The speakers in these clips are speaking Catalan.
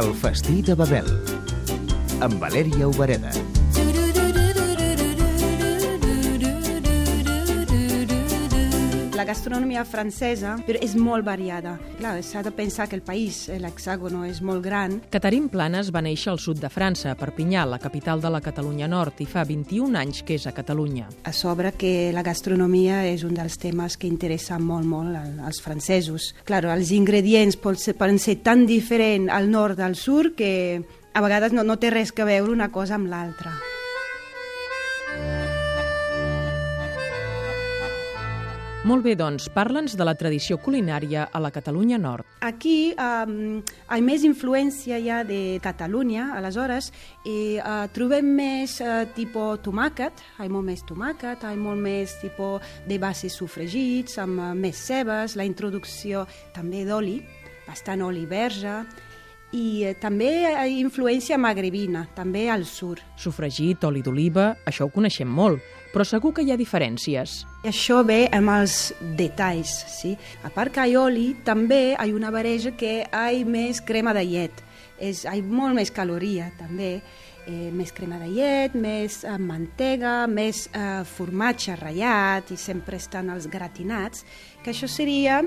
El festí de Babel amb Valèria Obereda. La gastronomia francesa però és molt variada. Clar, s'ha de pensar que el país, l'hexàgono, és molt gran. Caterin Planes va néixer al sud de França, a Perpinyà, la capital de la Catalunya Nord, i fa 21 anys que és a Catalunya. A sobre que la gastronomia és un dels temes que interessa molt, molt als francesos. Clar, els ingredients poden ser tan diferents al nord al sud que a vegades no, no té res que veure una cosa amb l'altra. Molt bé, doncs, parla'ns de la tradició culinària a la Catalunya Nord. Aquí um, hi ha més influència ja de Catalunya, aleshores, i uh, trobem més uh, tipus tomàquet, hi ha molt més tomàquet, hi ha molt més tipus de bases sofregits, amb uh, més cebes, la introducció també d'oli, bastant oli verge, i eh, també influència magrebina, també al sud. Sofregit, oli d'oliva, això ho coneixem molt, però segur que hi ha diferències. I això ve amb els detalls, sí? A part que hi ha oli, també hi ha una barreja que hi ha més crema de llet. És, hi ha molt més caloria, també. Eh, més crema de llet, més eh, mantega, més eh, formatge ratllat i sempre estan els gratinats, que això seria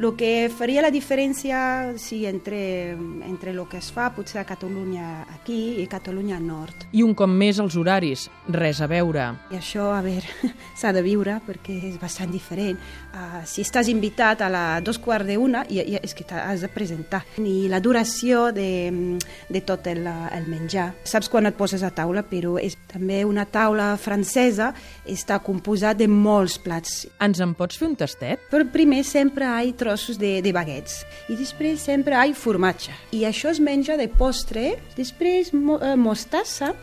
el que faria la diferència sí, entre, entre el que es fa potser a Catalunya aquí i Catalunya Nord. I un cop més els horaris, res a veure. I això, a veure, s'ha de viure perquè és bastant diferent. Uh, si estàs invitat a la dos quarts d'una, i, i, és que has de presentar. I la duració de, de tot el, el menjar. Saps quan et poses a taula, però és també una taula francesa està composada de molts plats. Ens en pots fer un tastet? Però primer sempre hi ha trossos de, de baguets i després sempre hi ha formatge. I això es menja de postre, després mo, eh, mostassa,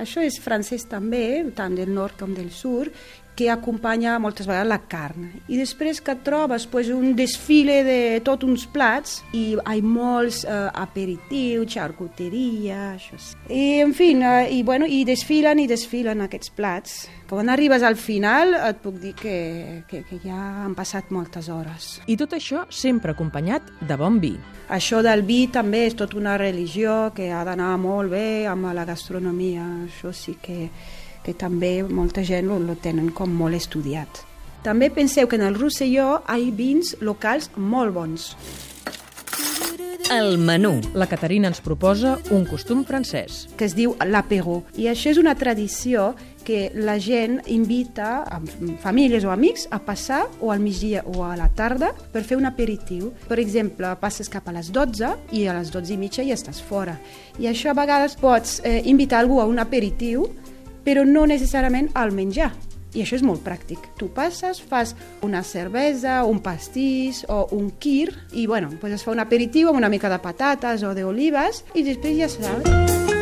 això és francès també, tant del nord com del sud, que acompanya moltes vegades la carn. I després que trobes pues, un desfile de tots uns plats i hi ha molts eh, aperitius, xarcuteria, això sí. I, en fi, eh, i, bueno, i desfilen i desfilen aquests plats. Quan arribes al final et puc dir que, que, que ja han passat moltes hores. I tot això sempre acompanyat de bon vi. Això del vi també és tota una religió que ha d'anar molt bé amb la gastronomia. Això sí que que també molta gent lo tenen com molt estudiat. També penseu que en el Rosselló hi ha vins locals molt bons. El menú. La Caterina ens proposa un costum francès. Que es diu l'apéro. I això és una tradició que la gent invita a famílies o amics a passar o al migdia o a la tarda per fer un aperitiu. Per exemple, passes cap a les 12 i a les 12 i mitja ja estàs fora. I això a vegades pots eh, invitar algú a un aperitiu però no necessàriament al menjar. I això és molt pràctic. Tu passes, fas una cervesa, un pastís o un quir i bueno, pues es fa un aperitiu amb una mica de patates o d'olives i després ja saps.